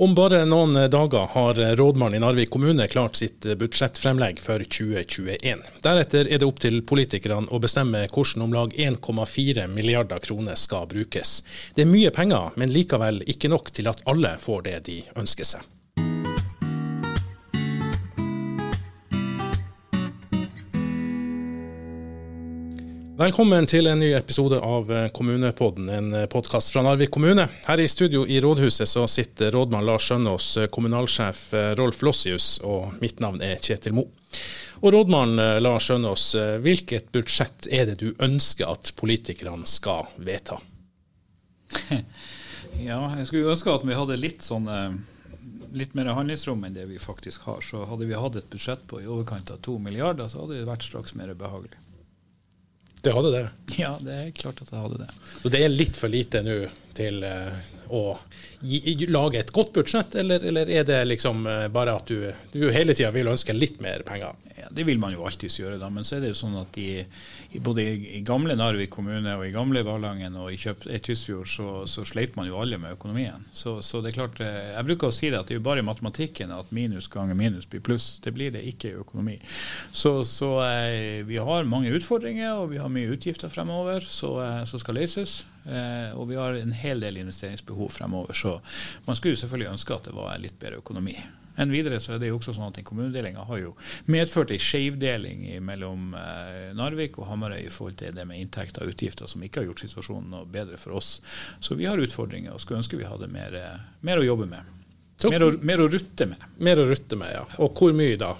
Om bare noen dager har rådmannen i Narvik kommune klart sitt budsjettfremlegg for 2021. Deretter er det opp til politikerne å bestemme hvordan om lag 1,4 milliarder kroner skal brukes. Det er mye penger, men likevel ikke nok til at alle får det de ønsker seg. Velkommen til en ny episode av eh, Kommunepodden, en eh, podkast fra Narvik kommune. Her i studio i rådhuset så sitter rådmann Lars Skjønås, eh, kommunalsjef Rolf Lossius og mitt navn er Kjetil Mo. Og rådmann Lars Skjønås, hvilket budsjett er det du ønsker at politikerne skal vedta? Ja, jeg skulle ønske at vi hadde litt sånn litt mer handlingsrom enn det vi faktisk har. Så hadde vi hatt et budsjett på i overkant av to milliarder, så hadde det vært straks mer behagelig. Det hadde det? Ja, det er klart at det hadde det. Så det er litt for lite nå til uh, å gi, lage et godt budsjett, eller, eller er det liksom uh, bare at du, du hele tida vil ønske litt mer penger? Ja, Det vil man jo alltids gjøre, da, men så er det jo sånn at i, både i, gamle Narvik kommune og i gamle Valangen og i, Kjøp, i Tysfjord så, så, sleit man jo alle med økonomien. Så, så, det er klart, eh, Jeg bruker å si det at det er jo bare i matematikken at minus ganger minus blir pluss. Det blir det ikke i økonomi. Så, så eh, vi har mange utfordringer og vi har mye utgifter fremover som skal løses. Eh, og vi har en hel del investeringsbehov fremover. Så man skulle jo selvfølgelig ønske at det var litt bedre økonomi. Enn videre så er det jo også sånn at Kommunedelinga har jo medført en skjevdeling mellom eh, Narvik og Hamarøy i forhold til det med inntekter og utgifter, som ikke har gjort situasjonen noe bedre for oss. Så vi har utfordringer og skulle ønske vi hadde mer, eh, mer å jobbe med. Mer å, mer å, rutte med. Mer å rutte med, ja. Og hvor mye da?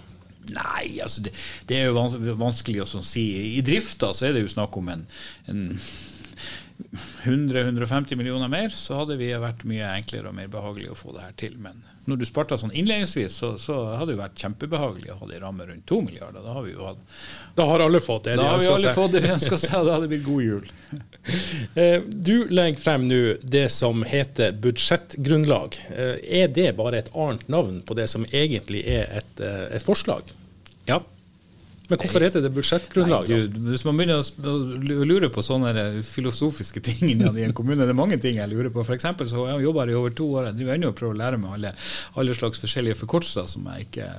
Nei, altså det, det er jo vanskelig å sånn si. I drifta så er det jo snakk om en, en 100-150 millioner mer, så hadde vi vært mye enklere og mer behagelig å få det her til. Men når du starta sånn innledningsvis, så, så, hadde det vært kjempebehagelig å ha en ramme rundt 2 milliarder. Da har vi jo hatt Da har alle fått det de ønsker seg. Da har vi alle fått det vi ønsker seg, og da hadde det blitt god jul. Eh, du legger frem nå det som heter budsjettgrunnlag. Eh, er det bare et annet navn på det som egentlig er et, eh, et forslag? Ja, men hvorfor heter det budsjettgrunnlag? Nei, hvis man begynner å lure på sånne filosofiske ting i en kommune, det er mange ting jeg lurer på. For eksempel, så har jeg jobba i over to år. Jeg driver ennå og prøver å lære meg alle, alle slags forskjellige forkortelser som jeg ikke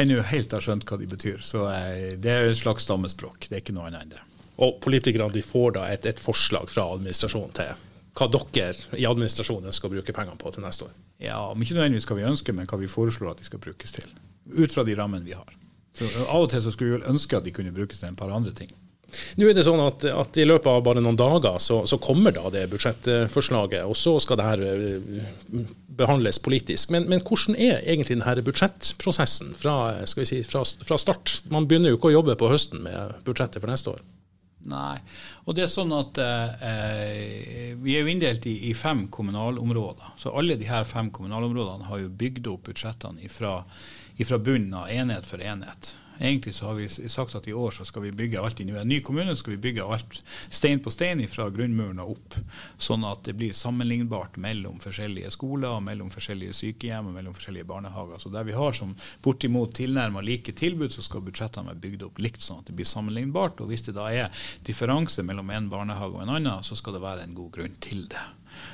ennå helt har skjønt hva de betyr. Så jeg, det er et slags stammespråk. Det er ikke noe annet enn det. Og politikerne de får da et, et forslag fra administrasjonen til hva dere i administrasjonen skal bruke pengene på til neste år? Ja, om ikke nødvendigvis hva vi ønsker, men hva vi foreslår at de skal brukes til. Ut fra de rammene vi har. Så Av og til så skulle vi vel ønske at de kunne brukes til en par andre ting. Nå er det sånn at, at I løpet av bare noen dager så, så, kommer da det budsjettforslaget, og så skal det her eh, behandles politisk. Men, men hvordan er egentlig denne budsjettprosessen fra, si, fra, fra, start? Man begynner jo ikke å jobbe på høsten med budsjettet for neste år. Nei. Og det er sånn at eh, Vi er jo inndelt i, i, fem kommunalområder. Så alle de her fem kommunalområdene har jo bygd opp budsjettene ifra fra bunnen av enhet for enhet. Egentlig så har vi sagt at i år så skal vi bygge alt i en ny kommune skal vi bygge alt stein på stein fra grunnmuren og opp. Sånn at det blir sammenlignbart mellom forskjellige skoler, mellom forskjellige sykehjem og mellom forskjellige barnehager. Så der vi har som bortimot tilnærma like tilbud, så skal budsjettene være bygd opp likt, sånn at det blir sammenlignbart. Og hvis det da er differanse mellom en barnehage og en annen, så skal det være en god grunn til det.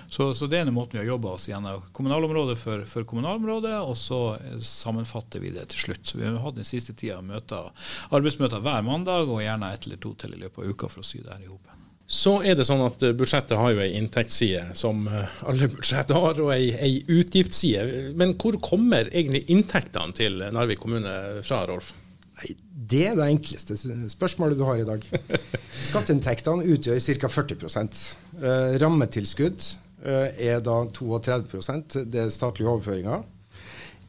Så, så, det er den måten vi har jobba oss gjennom kommunalområdet for, for kommunalområdet, og så sammenfatter vi det til slutt. Så Vi har hatt den siste tida møter, arbeidsmøter hver mandag, og gjerne ett eller to til i løpet av uka for å sy det her i hop. Så er det sånn at Budsjettet har jo ei inntektsside, som eh, alle budsjett har, og ei, ei utgiftsside. Men hvor kommer egentlig inntektene til Narvik kommune fra, Rolf? Nei, Det er det enkleste spørsmålet du har i dag. Skatteinntektene utgjør ca. 40 eh, Rammetilskudd eh, er da 32% det er statlige overføringer.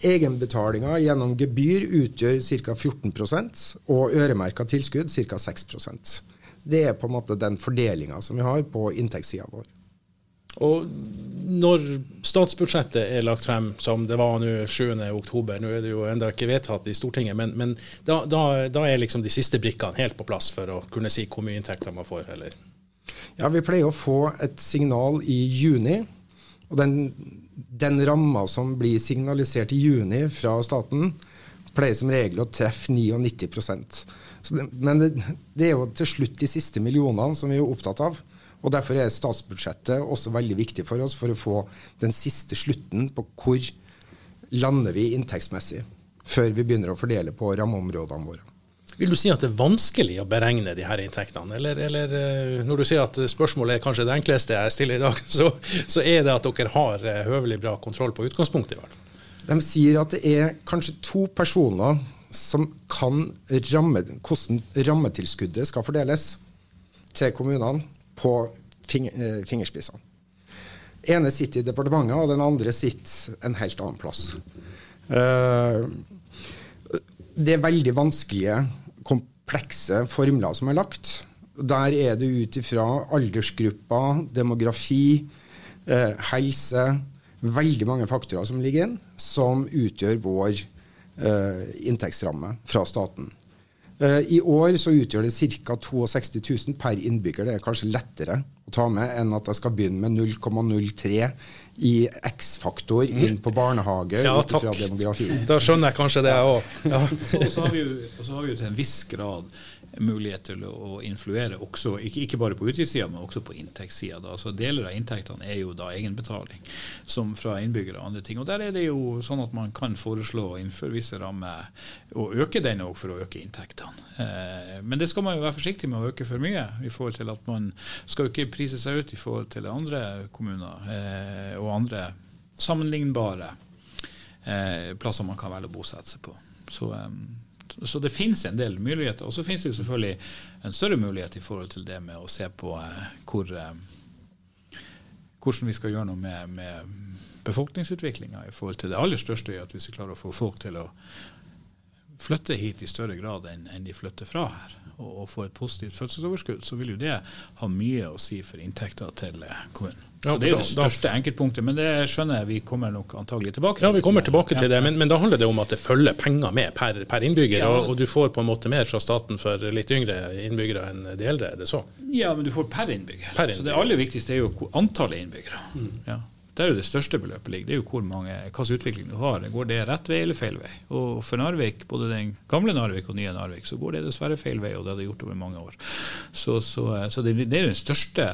Egenbetalinger gjennom gebyr utgjør ca. 14% og øremerka tilskudd ca. 6% Det er på en måte den fordelinga som vi har på inntektssida vår. Og når statsbudsjettet er lagt frem, som det var nå 7.10, nå er det jo enda ikke vedtatt i Stortinget, men, men da, da, da, er liksom de siste brikkene helt på plass for å kunne si hvor mye inntekter man får, eller? Ja, vi pleier å få et signal i juni. Og den, den ramma som blir signalisert i juni fra staten, pleier som regel å treffe 99 det, Men det, det, er jo til slutt de siste millionene som vi er opptatt av. Og Derfor er statsbudsjettet også veldig viktig for oss for å få den siste slutten på hvor lander vi inntektsmessig, før vi begynner å fordele på rammeområdene våre. Vil du si at det er vanskelig å beregne de her inntektene, eller, eller eh, når du sier at spørsmålet er kanskje det enkleste jeg stiller i dag, så, så er det at dere har eh, høvelig bra kontroll på utgangspunktet i hvert fall? De sier at det er kanskje to personer som kan ramme, hvordan rammetilskuddet skal fordeles til kommunene på fingerspissene. fingerspissene. ene sitter i departementet, og den andre sitter en helt annen plass. Det er veldig vanskelige komplekse formler som er lagt. Der er det ut ifra aldersgrupper, demografi, eh, helse Veldig mange faktorer som ligger inn, som utgjør vår eh, inntektsramme fra staten. Eh, I år så utgjør det ca. 62 000 per innbygger. Det er kanskje lettere å ta med enn at jeg skal begynne med 0,03 i X-faktor inn på barnehage ja, takk. Da skjønner jeg kanskje det, jeg òg. Ja. Så, så, har vi jo, så har vi jo til en viss grad mulighet til å influere også, ikke, bare på utgiftssida, men også på inntektssida. Deler av inntektene er jo da egenbetaling som fra innbyggere og andre ting. Og Der er det jo sånn at man kan foreslå innenfor visse rammer å øke den òg for å øke inntektene. Eh, men det skal man jo være forsiktig med å øke for mye, i forhold til at man skal jo ikke prise seg ut i forhold til andre kommuner eh, og andre sammenlignbare eh, plasser man kan velge å bosette seg på. Så så det finnes en del muligheter. Og så finnes det jo selvfølgelig en større mulighet i forhold til det med å se på eh, hvor, eh, hvordan vi skal gjøre noe med, med befolkningsutviklinga i forhold til det aller største er at hvis vi klarer å få folk til å flytte hit i større grad enn, enn de flytter fra her, og, og få et positivt fødselsoverskudd, så vil jo det ha mye å si for inntekter til kommunen. kommunen. Så Det er jo det største enkeltpunktet, men det skjønner jeg vi kommer nok antagelig tilbake til. Ja, vi kommer tilbake til det, men, men da handler det om at det følger penger med per, per innbygger. Ja. Og, og, du får på en måte mer fra staten for litt yngre innbyggere enn de eldre, er det så? Ja, men du får per innbygger. Per innbygger. Så det aller viktigste er jo antallet innbyggere. Mm. Ja. Der er jo det største beløpet ligger. Det er jo hvor mange, hvilken utvikling du har. Går det rett vei eller feil vei? Og for Narvik, både den gamle Narvik og nye Narvik, så går det dessverre feil vei, og det har det gjort over mange år. Så, så, så det, det, er den største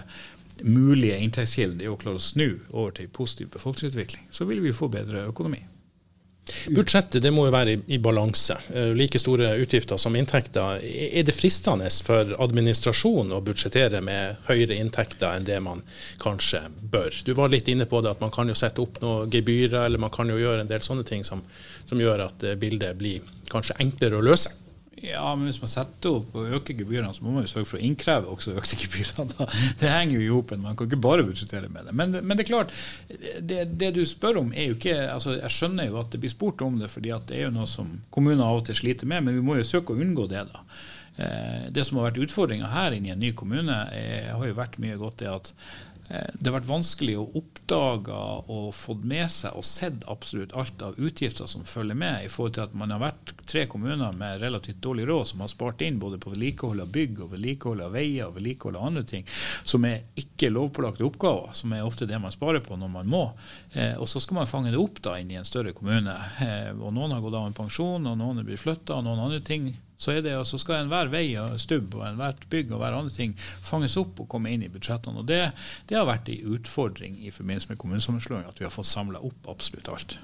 mulige inntektskilden, det å klare å snu over til positiv befolkningsutvikling. Så vil vi få bedre økonomi. Budsjettet det må jo være i, i balanse. Uh, like store utgifter som inntekter. Er det fristende for administrasjonen å budsjettere med høyere inntekter enn det man kanskje bør? Du var litt inne på det at man kan jo sette opp noen gebyrer, eller man kan jo gjøre en del sånne ting som, som gjør at uh, bildet blir kanskje enklere å løse. Ja, men hvis man setter opp og øker gebyrene, så må man jo sørge for å innkreve også økte gebyrer. Det henger jo i hop. Man kan ikke bare budsjettere med det. Men, men det er klart, det, det, du spør om er jo ikke altså Jeg skjønner jo at det blir spurt om det, fordi det er jo noe som kommuner av og til sliter med, men vi må jo søke å unngå det. da. Eh, det som har vært utfordringa her inne i en ny kommune, er, har jo vært mye godt det at det har vært vanskelig å oppdage og fått med seg og sett absolutt alt av utgifter som følger med, i forhold til at man har vært tre kommuner med relativt dårlig råd som har spart inn både på vedlikehold av bygg og vedlikehold av veier og vedlikehold av andre ting, som er ikke lovpålagte oppgaver, som er ofte det man sparer på når man må. Eh, og så skal man fange det opp da inn i en større kommune. Eh, og noen har gått av med pensjon, og noen er blitt flytta, og noen andre ting så, er det, så skal enhver vei og stubb og enhvert bygg og hver andre ting fanges opp og komme inn i budsjettene. og Det, det har vært en utfordring i forbindelse med kommunesammenslåing at vi har fått samla opp absolutt alt.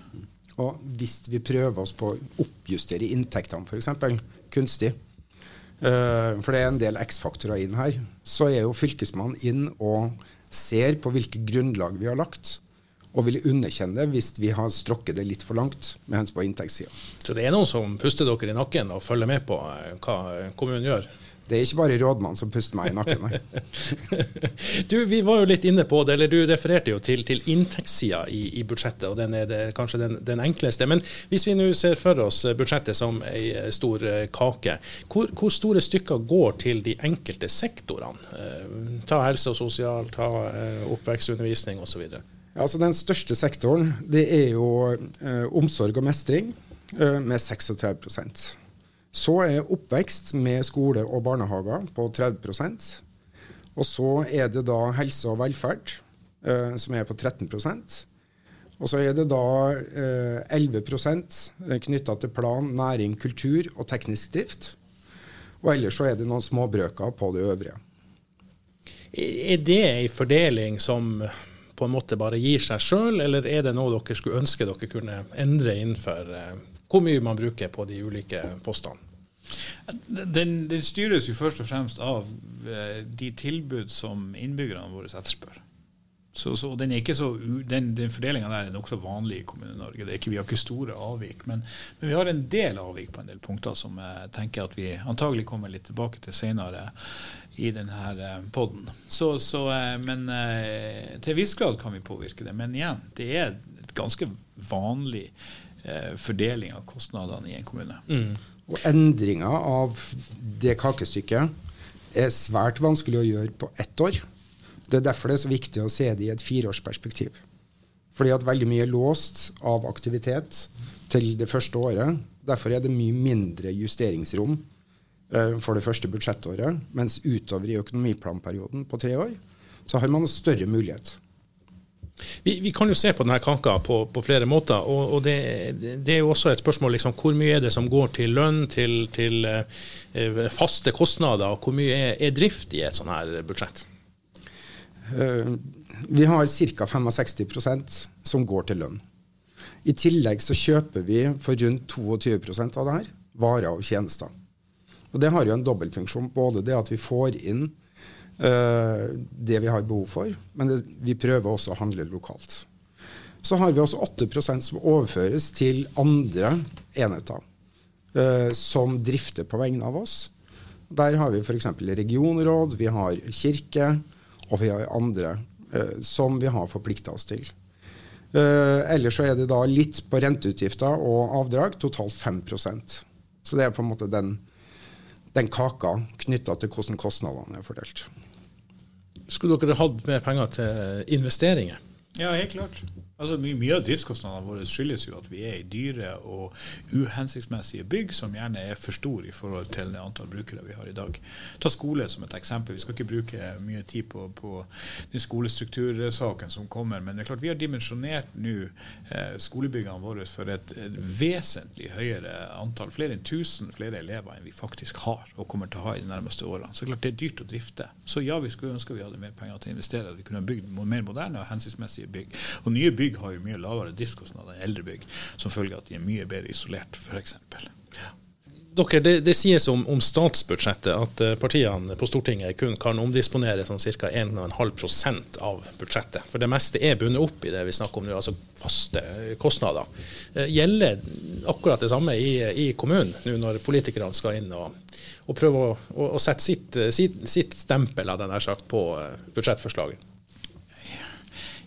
Og Hvis vi prøver oss på å oppjustere inntektene f.eks. kunstig, uh, for det er en del X-faktorer inn her, så er jo Fylkesmannen inn og ser på hvilke grunnlag vi har lagt og vil underkjenne det hvis vi har strokket det litt for langt med hensyn på inntektssida. Så det er noen som puster dere i nakken og følger med på eh, hva kommunen gjør? Det er ikke bare rådmannen som puster meg i nakken. nei. du, Vi var jo litt inne på det, eller du refererte jo til, til inntektssida i, i, budsjettet, og den er det, kanskje den, den, enkleste. Men hvis vi nå ser for oss budsjettet som ei stor eh, kake, hvor, hvor, store stykker går til de enkelte sektorene? Eh, ta helse og sosial, ta oppvekstundervisning osv. Altså Den største sektoren det er jo eh, omsorg og mestring eh, med 36% Så er oppvekst med skole og barnehager på 30% Og så er det da helse og velferd, eh, som er på 13% og så er det da eh, 11% knytta til plan, næring, kultur og teknisk drift. Og ellers så er det noen småbrøker på det øvrige. Er det en fordeling som på en måte bare gir seg sjøl, eller er det noe dere skulle ønske dere kunne endre innenfor eh, hvor mye man bruker på de ulike postene? Den, den styres jo først og fremst av eh, de tilbud som innbyggerne våre etterspør. Så, så den, så, den, den fordelinga der er nokså vanlig i Kommune-Norge. Vi har ikke store avvik, men, men, vi har en del avvik på en del punkter som jeg tenker at vi antagelig kommer litt tilbake til senere i denne poden. Så, så, men eh, til en viss grad kan vi påvirke det. Men igjen, det er et ganske vanlig fordeling av kostnadene i en kommune. Mm. Og endringa av det kakestykket er svært vanskelig å gjøre på ett år. Det er derfor det er så viktig å se det i et fireårsperspektiv. Fordi at veldig mye er låst av aktivitet til det første året. Derfor er det mye mindre justeringsrom for det første budsjettåret. Mens utover i økonomiplanperioden på tre år, så har man større mulighet. Vi, vi, kan jo se på denne kaka på, på flere måter. og, og det, det, er jo også et spørsmål liksom, hvor mye er det som går til lønn, til, til eh, faste kostnader, og hvor mye er, er drift i et sånt her budsjett? Uh, vi har ca. 65% som går til lønn. I tillegg så kjøper vi for rundt 22 av det her varer og tjenester. Og Det har jo en dobbeltfunksjon. Både det at vi får inn uh, det vi har behov for, men det, vi prøver også å handle lokalt. Så har vi også 8% som overføres til andre enheter uh, som drifter på vegne av oss. Der har vi f.eks. regionråd, vi har kirke, og vi har andre uh, som vi har forplikta oss til. Ellers så er det da litt på renteutgifter og avdrag, totalt 5% Så det er på en måte den, den kaka knytta til hvordan kostnadene er fordelt. Skulle dere hatt mer penger til investeringer? Ja, helt klart. Altså, mye, mye, av driftskostnadene våre skyldes jo at vi er i dyre og uhensiktsmessige bygg som gjerne er for store i forhold til det antall brukere vi har i dag. Ta skole som et eksempel. Vi skal ikke bruke mye tid på, på den skolestruktursaken som kommer. Men det er klart vi har dimensjonert nå eh, skolebyggene våre for et, et, vesentlig høyere antall, flere enn 1000 flere elever enn vi faktisk har og kommer til å ha i de nærmeste årene. Så det er klart det er dyrt å drifte. Så ja, vi skulle ønske vi hadde mer penger til å investere, at vi kunne bygd mer moderne og hensiktsmessige bygg. Og nye bygg bygg har jo mye lavere driftskostnader enn eldre bygg, som følge av at de er mye bedre isolert, f.eks. Ja. Dere, det, det, sies om, om, statsbudsjettet at uh, partiene på Stortinget kun kan omdisponere sånn ca. 1,5% av budsjettet. For det meste er bundet opp i det vi snakker om nå, altså faste kostnader. Uh, gjelder akkurat det samme i, i kommunen nå når politikerne skal inn og, og prøve å, å, å sette sitt, sitt, sitt, stempel sagt, på budsjettforslaget?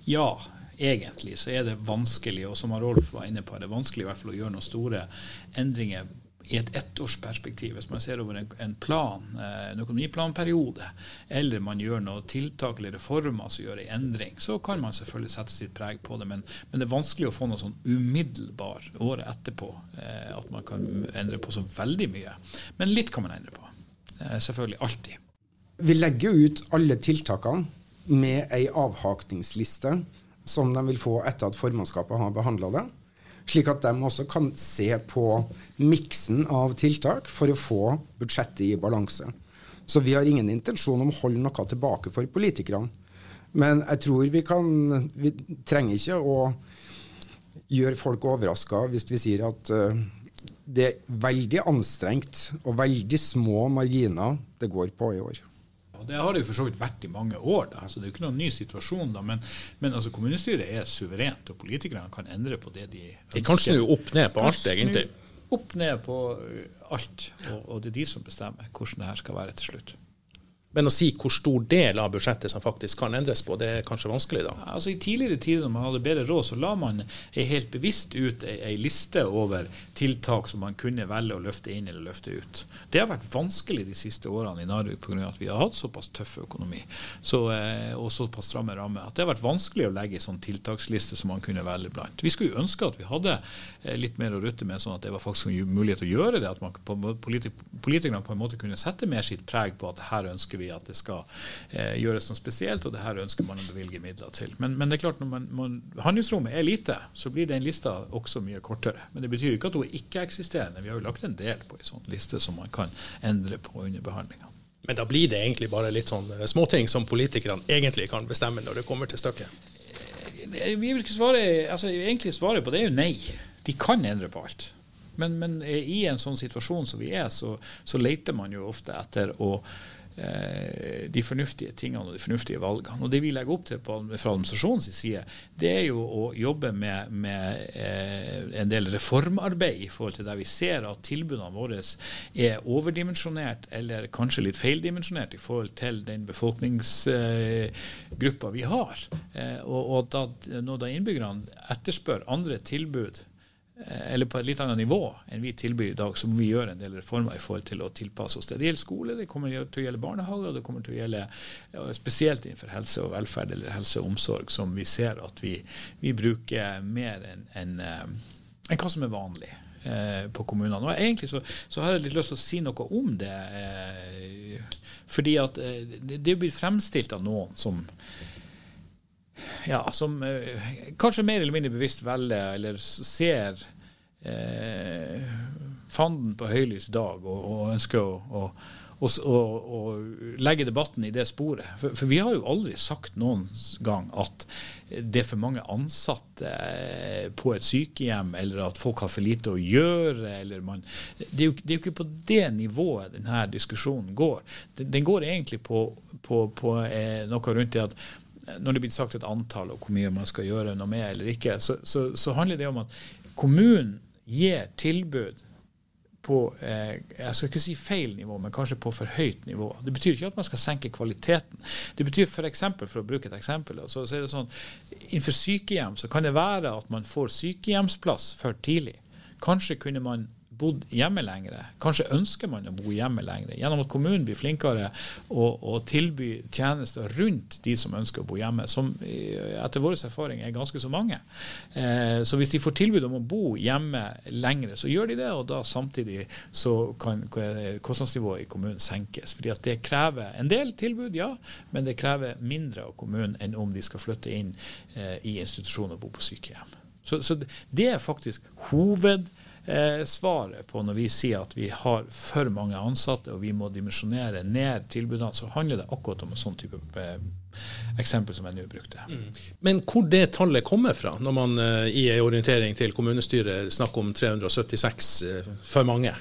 Ja, egentlig så er det vanskelig, og som Rolf var inne på, er vanskelig i hvert fall å gjøre noen store endringer i et ettårsperspektiv, hvis man ser over en plan, eh, en økonomiplanperiode, eller man gjør noen tiltak eller reformer som gjør en endring, så kan man selvfølgelig sette sitt preg på det. Men, men det er vanskelig å få noe sånn umiddelbar året etterpå eh, at man kan endre på så veldig mye. Men litt kan man endre på. Eh, selvfølgelig. Alltid. Vi legger ut alle tiltakene med ei avhakningsliste som de vil få etter at formannskapet har behandla det. Slik at de også kan se på miksen av tiltak for å få budsjettet i balanse. Så vi har ingen intensjon om å holde noe tilbake for politikerne. Men jeg tror vi kan Vi trenger ikke å gjøre folk overraska hvis vi sier at uh, det er veldig anstrengt og veldig små marginer det går på i år. Og Det har det jo for så vidt vært i mange år. Da. Så Det er jo ikke noen ny situasjon. da, Men, men altså, kommunestyret er suverent, og politikerne kan endre på det de ønsker. De kan snu opp ned på alt, egentlig? Opp ned på alt. Og, og det er de som bestemmer hvordan det her skal være til slutt. Men å si hvor stor del av budsjettet som faktisk kan endres på, det er kanskje vanskelig, da? Altså I tidligere tider når man hadde bedre råd, så la man helt bevisst ut ei liste over tiltak som man kunne velge å løfte inn eller løfte ut. Det har vært vanskelig de siste årene i Narvik pga. at vi har hatt såpass tøff økonomi så, eh, og såpass stramme rammer at det har vært vanskelig å legge ei sånn tiltaksliste som man kunne velge blant. Vi skulle jo ønske at vi hadde eh, litt mer å rutte med, sånn at det var faktisk mulighet til å gjøre det. At man, politikerne på en måte kunne sette mer sitt preg på at her ønsker vi at det skal eh, gjøres noe spesielt, og det her ønsker man å bevilge midler til. Men, men det er klart når man, man, handlingsrommet er lite, så blir den lista også mye kortere. Men det betyr ikke at hun er ikke-eksisterende. Vi har jo lagt en del på en sånn liste som man kan endre på under behandlinga. Men da blir det egentlig bare litt sånn småting som politikerne egentlig kan bestemme når det kommer til stykket? Vi vil ikke svare, altså Egentlig svaret på det er jo nei. De kan endre på alt. Men, men i en sånn situasjon som vi er, så, så leter man jo ofte etter å Eh, de fornuftige tingene og de fornuftige valgene. Og Det vi legger opp til på, fra administrasjonens side, det er jo å jobbe med, med eh, en del reformarbeid i forhold til der vi ser at tilbudene våre er overdimensjonert eller kanskje litt feildimensjonert i forhold til den befolkningsgruppa vi har. Eh, og, og da, når da innbyggerne etterspør andre tilbud Eh, eller på et litt annet nivå enn vi tilbyr i dag, så må vi gjøre en del reformer i forhold til å tilpasse oss det. Det gjelder skole, det kommer til å gjelde barnehage, og det kommer til å gjelde spesielt innenfor helse og velferd eller helse og omsorg, som vi ser at vi, vi bruker mer enn en, en, en hva som er vanlig eh, på kommunene. Og Egentlig så, så, har jeg litt lyst til å si noe om det. Eh, fordi at eh, det blir fremstilt av noen som ja, som eh, kanskje mer eller mindre bevisst velger eller ser eh, fanden på høylys dag og, og ønsker å, å, å, å, legge debatten i det sporet. For, for, vi har jo aldri sagt noen gang at det er for mange ansatte eh, på et sykehjem, eller at folk har for lite å gjøre. Man, det, er jo, det, er jo, ikke på det nivået denne diskusjonen går. Den, den går egentlig på, på, på eh, noe rundt det at når det blir sagt et antall og hvor mye man skal gjøre noe med eller ikke, så, så, så handler det om at kommunen gir tilbud på eh, jeg skal ikke si feil nivå, men kanskje på for høyt nivå. Det betyr ikke at man skal senke kvaliteten. Det betyr f.eks., for, for å bruke et eksempel, så, så er det sånn, Innenfor sykehjem så kan det være at man får sykehjemsplass for tidlig. Kanskje kunne man bodd hjemme lenger. Kanskje ønsker man å bo hjemme lenger. Gjennom at kommunen blir flinkere å, å tilby tjenester rundt de som ønsker å bo hjemme, som etter vår erfaring er ganske så mange. Eh, så hvis de får tilbud om å bo hjemme lengre, så gjør de det. Og da samtidig så kan kostnadsnivået i kommunen senkes. fordi at det krever en del tilbud, ja, men det krever mindre av kommunen enn om de skal flytte inn eh, i institusjon og bo på sykehjem. Så, så det er faktisk hoved eh, svaret på når vi sier at vi har for mange ansatte og vi må dimensjonere ned tilbudene, så handler det akkurat om en sånn type eh, eksempel som jeg nå brukte. Mm. Men hvor det tallet kommer fra, når man eh, i en orientering til kommunestyret snakker om 376 eh, for mange?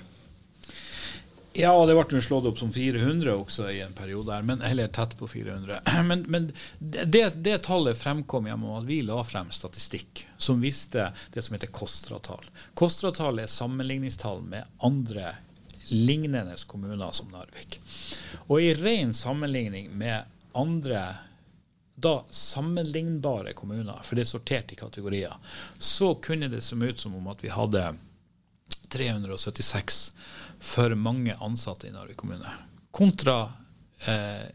Ja, det ble slått opp som 400 også i en periode, her, men, eller tett på 400. Men, men det, det, tallet fremkom gjennom at vi la frem statistikk som viste det som heter KOSTRA-tall. KOSTRA-tall er sammenligningstall med andre lignende kommuner som Narvik. Og i ren sammenligning med andre da sammenlignbare kommuner, for det er sortert i kategorier, så kunne det se ut som om at vi hadde 376 for mange ansatte i Narvik kommune, kontra eh,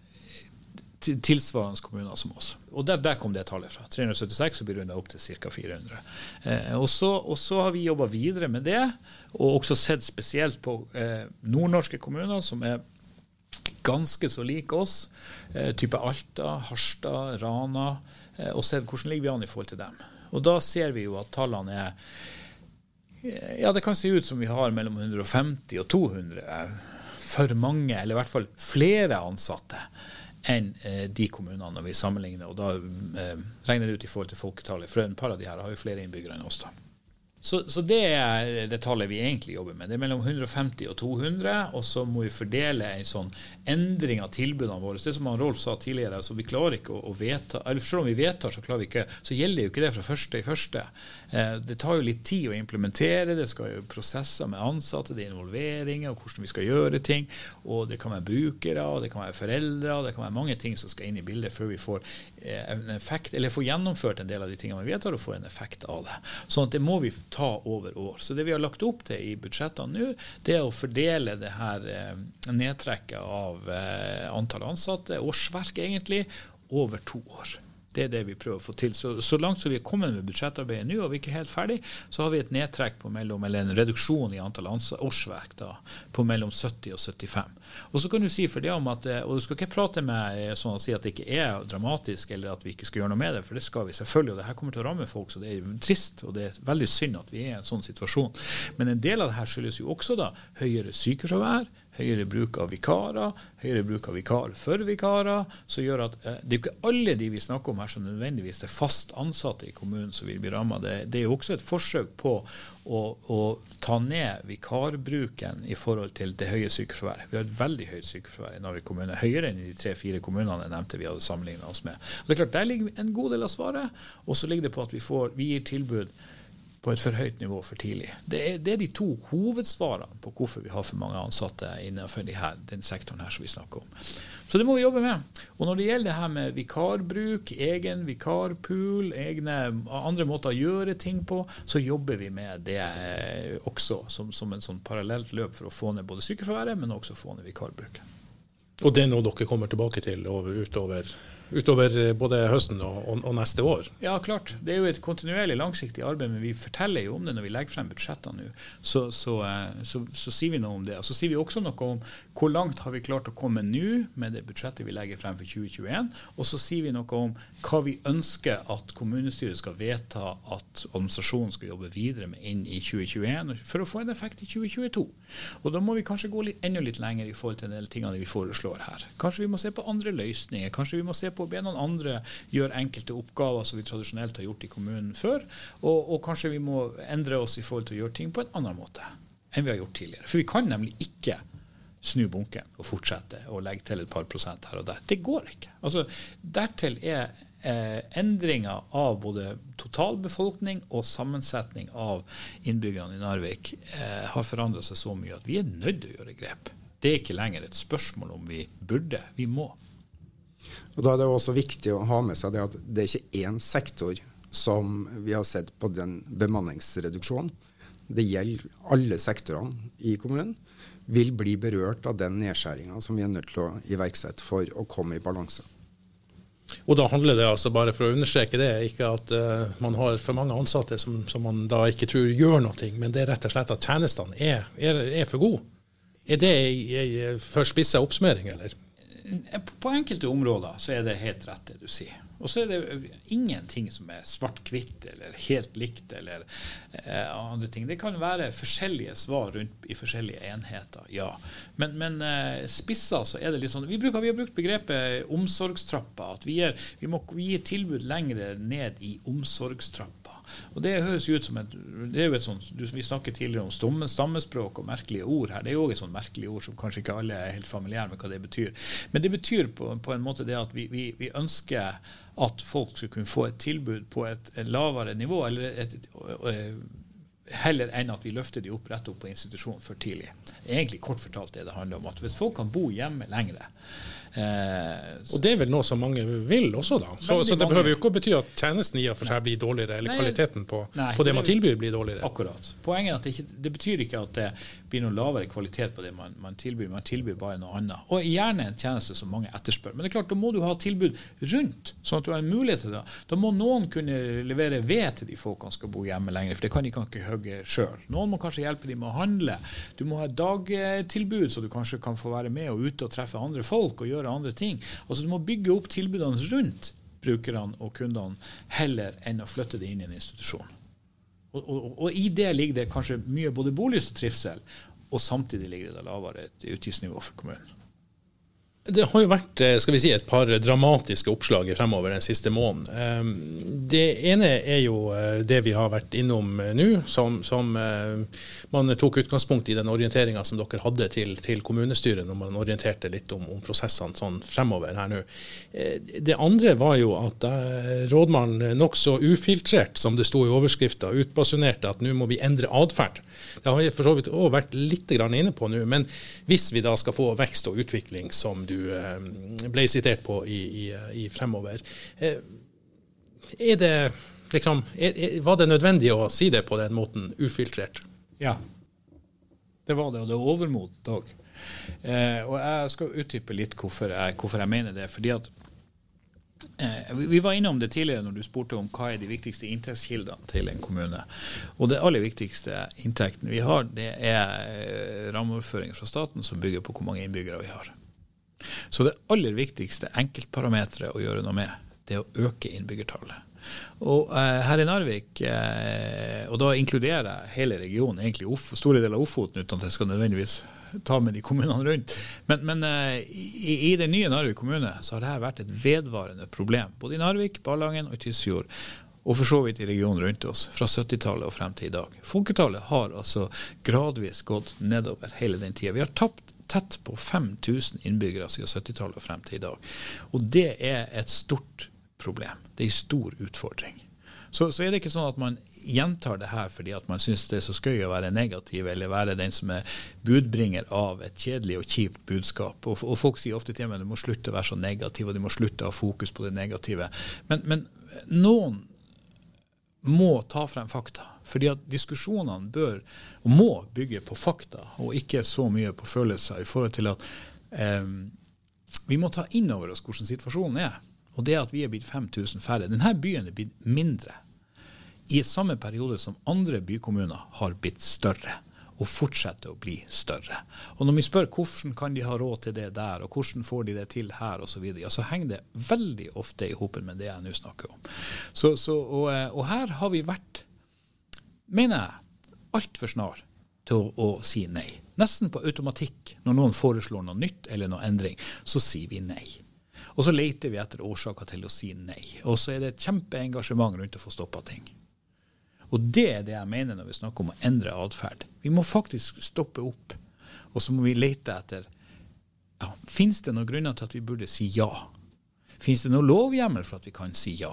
tilsvarende kommuner som oss. Og der, der, kom det tallet fra. 376 og blir runda opp til ca. 400. Eh, og, så, og, så, har vi jobba videre med det, og også sett spesielt på eh, nordnorske kommuner som er ganske så like oss. Eh, type Alta, Harstad, Rana. Eh, og sett hvordan ligger vi an i forhold til dem. Og da ser vi jo at tallene er ja, det kan se ut som vi har mellom 150 og 200 for mange, eller i hvert fall flere ansatte enn eh, de kommunene når vi sammenligner. Og da eh, regner det ut i forhold til folketallet. For et par av de her har jo flere innbyggere enn oss. da. Så, så, det er det tallet vi egentlig jobber med. Det er mellom 150 og 200. Og så må vi fordele en sånn endring av tilbudene våre. Det som han Rolf sa tidligere, altså vi klarer ikke å, å vedta eller Selv om vi vedtar, så klarer vi ikke, så gjelder jo ikke det fra første i første. Eh, det tar jo litt tid å implementere. Det skal jo prosesser med ansatte, det er involveringer og hvordan vi skal gjøre ting. Og det kan være brukere, og det kan være foreldre, og det kan være mange ting som skal inn i bildet før vi får eh, en effekt, eller får gjennomført en del av de tingene vi vedtar, og får en effekt av det. Sånn at det må vi ta over år. Så det vi har lagt opp til i budsjettene nå, det er å fordele det her eh, nedtrekket av antall ansatte, årsverk egentlig, over to år. Det er det vi prøver å få til. Så, så langt som vi er kommet med budsjettarbeidet nå, og vi er ikke helt ferdig, så har vi et nedtrekk på mellom, eller en reduksjon i antall årsverk da, på mellom 70 og 75. Og så kan du si for det om at, eh, og du skal ikke prate med eh, sånn å si at det ikke er dramatisk, eller at vi ikke skal gjøre noe med det, for det skal vi selvfølgelig. Og det her kommer til å ramme folk, så det er trist, og det er veldig synd at vi er i en sånn situasjon. Men en del av det her skyldes jo også da høyere sykefravær, høyere bruk av vikarer, høyere bruk av vikar for vikarer, som gjør at eh, det er ikke alle de vi snakker om her som nødvendigvis er fast ansatte i kommunen som vil bli ramma. Det, det, er jo også et forsøk på å, å, ta ned vikarbruken i forhold til det høye sykefraværet. Vi har et veldig høyt sykefravær i Narvik kommune, høyere enn i de tre-fire kommunene jeg nevnte vi hadde sammenligna oss med. Og det er klart, Der ligger en god del av svaret, og så ligger det på at vi, får, vi gir tilbud på et for høyt nivå for tidlig. Det er, det er, de to hovedsvarene på hvorfor vi har for mange ansatte innenfor de her, den sektoren her som vi snakker om. Så det må vi jobbe med. Og når det gjelder det her med vikarbruk, egen vikarpool, egne andre måter å gjøre ting på, så jobber vi med det eh, også som, som en sånn parallelt løp for å få ned både sykefraværet, men også få ned vikarbruken. Og det er noe dere kommer tilbake til utover utover eh, både høsten og, og, og, neste år? Ja, klart. Det er jo et kontinuerlig langsiktig arbeid, men vi forteller jo om det når vi legger frem budsjettene nå. Så, så, eh, så, så, sier vi noe om det. Og så sier vi også noe om hvor langt har vi klart å komme nå med det budsjettet vi legger frem for 2021. Og så sier vi noe om hva vi ønsker at kommunestyret skal vedta at administrasjonen skal jobbe videre med inn i 2021 for å få en effekt i 2022. Og da må vi kanskje gå litt, enda litt lenger i forhold til en del tingene vi foreslår her. Kanskje vi må se på andre løsninger. Kanskje vi må se å be noen andre gjøre enkelte oppgaver som vi tradisjonelt har gjort i kommunen før. Og, og, kanskje vi må endre oss i forhold til å gjøre ting på en annen måte enn vi har gjort tidligere. For vi kan nemlig ikke snu bunken og fortsette å legge til et par prosent her og der. Det går ikke. Altså, dertil er eh, endringer av både totalbefolkning og sammensetning av innbyggerne i Narvik eh, har forandra seg så mye at vi er nødt til å gjøre grep. Det er ikke lenger et spørsmål om vi burde, vi må. Og Da er det også viktig å ha med seg det at det er ikke én sektor som vi har sett på den bemanningsreduksjonen. Det gjelder alle sektorene i kommunen. Vil bli berørt av den nedskjæringa som vi er nødt til å iverksette for å komme i balanse. Og da handler det altså, bare for å understreke det, ikke at uh, man har for mange ansatte som, som, man da ikke tror gjør noe, men det er rett og slett at tjenestene er, er, er for gode. Er det en for spissa oppsummering, eller? På enkelte områder så er det helt rett det du sier. Og så er det ingenting som er svart-hvitt eller helt likt eller eh, andre ting. Det kan være forskjellige svar rundt i forskjellige enheter, ja. Men, men eh, spissa så er det litt sånn Vi, bruker, vi har brukt begrepet omsorgstrappa. At vi, er, vi må gi tilbud lengre ned i omsorgstrappa. Og det høres jo ut som et, det er jo et sånt, Vi snakket tidligere om stomme, stammespråk og merkelige ord her. Det er jo òg et sånt merkelig ord som kanskje ikke alle er helt familiære med hva det betyr. Men det betyr på, på en måte det at vi, vi, vi, ønsker at folk skal kunne få et tilbud på et, et lavere nivå. eller et, et, heller enn at vi løfter de opp rett opp på institusjonen for tidlig. Egentlig kort fortalt det det handler om. at Hvis folk kan bo hjemme lengre, Eh, og det er vel noe som mange vil også, da. Så, så det behøver jo ikke å bety at tjenesten i og for seg blir dårligere, eller nei, kvaliteten på, nei, på, det man tilbyr blir dårligere. Akkurat. Poenget er at det, ikke, det betyr ikke at det blir noe lavere kvalitet på det man, man, tilbyr. Man tilbyr bare noe annet. Og gjerne en tjeneste som mange etterspør. Men det er klart, da må du ha tilbud rundt, sånn at du har en mulighet til det. Da må noen kunne levere ved til de folkene som skal bo hjemme lenger, for det kan de ikke hogge sjøl. Noen må kanskje hjelpe dem med å handle. Du må ha et dagtilbud, så du kanskje kan få være med og ute og treffe andre folk og gjøre andre ting. Altså Du må bygge opp tilbudene rundt brukerne og kundene heller enn å flytte det inn i en institusjon. Og, og, og i det ligger det kanskje mye både bolyst og trivsel, og samtidig ligger det lavere utgiftsnivå for kommunen. Det har jo vært eh, skal vi si, et par dramatiske oppslag fremover den siste måneden. Ehm, det ene er jo eh, det vi har vært innom eh, nå, som, som man tok utgangspunkt i den orienteringa som dere hadde til, til, kommunestyret når man orienterte litt om, om prosessene sånn fremover her nå. Det andre var jo at rådmannen nokså ufiltrert, som det sto i overskrifta, utbasunerte at nå må vi endre atferd. Det har vi for så vidt òg vært litt inne på nå, men hvis vi da skal få vekst og utvikling som du du ble sitert på i, i, i fremover. Eh, er det liksom, er, Var det nødvendig å si det på den måten, ufiltrert? Ja, det var det, og det er overmodent òg. Eh, og jeg skal utdype litt hvorfor jeg, hvorfor jeg mener det. fordi at Eh, vi var innom det tidligere når du spurte om hva er de viktigste inntektskildene til en kommune. Og Det aller viktigste inntekten vi har, det er rammeoverføringer fra staten som bygger på hvor mange innbyggere vi har. Så det aller viktigste enkeltparameteret å gjøre noe med, det er å øke innbyggertallet. Og eh, her i Narvik, eh, og da inkluderer jeg hele regionen, egentlig Of store deler av Ofoten, uten at jeg skal nødvendigvis ta med de kommunene rundt. Men, men eh, i, i den nye Narvik kommune så har dette vært et vedvarende problem. Både i Narvik, Ballangen og i Tysfjord. Og for så vidt i regionen rundt oss, fra 70-tallet og frem til i dag. Folketallet har altså gradvis gått nedover hele den tida. Vi har tapt tett på 5000 innbyggere siden 70-tallet og frem til i dag. Og det er et stort problem. Det er en stor utfordring. Så, så, er det ikke sånn at man gjentar det her fordi at man syns det er så skøy å være negativ, eller være den som er budbringer av et kjedelig og kjipt budskap. Og, og folk sier ofte til meg at du må slutte å være så negativ, og du må slutte å ha fokus på det negative. Men, men noen må ta frem fakta. Fordi at diskusjonene bør og må bygge på fakta, og ikke så mye på følelser. i forhold til at eh, Vi må ta inn over oss hvordan situasjonen er. Og det at vi er blitt 5000 færre. Denne byen er blitt mindre i samme periode som andre bykommuner har blitt større og fortsette å bli større. Og Når vi spør hvordan kan de ha råd til det der, og hvordan får de det til her osv., så, videre, ja, så henger det veldig ofte i hopen med det jeg nå snakker om. Så, så, og, eh, og, her har vi vært, mener jeg, altfor snar til å, å, si nei. Nesten på automatikk. Når noen foreslår noe nytt eller noe endring, så sier vi nei. Og så leter vi etter årsaker til å si nei. Og så er det et kjempeengasjement rundt å få stoppa ting. Og det er det jeg mener når vi snakker om å endre atferd. Vi må faktisk stoppe opp, og så må vi lete etter ja, Fins det noen grunner til at vi burde si ja? Fins det noen lovhjemmel for at vi kan si ja?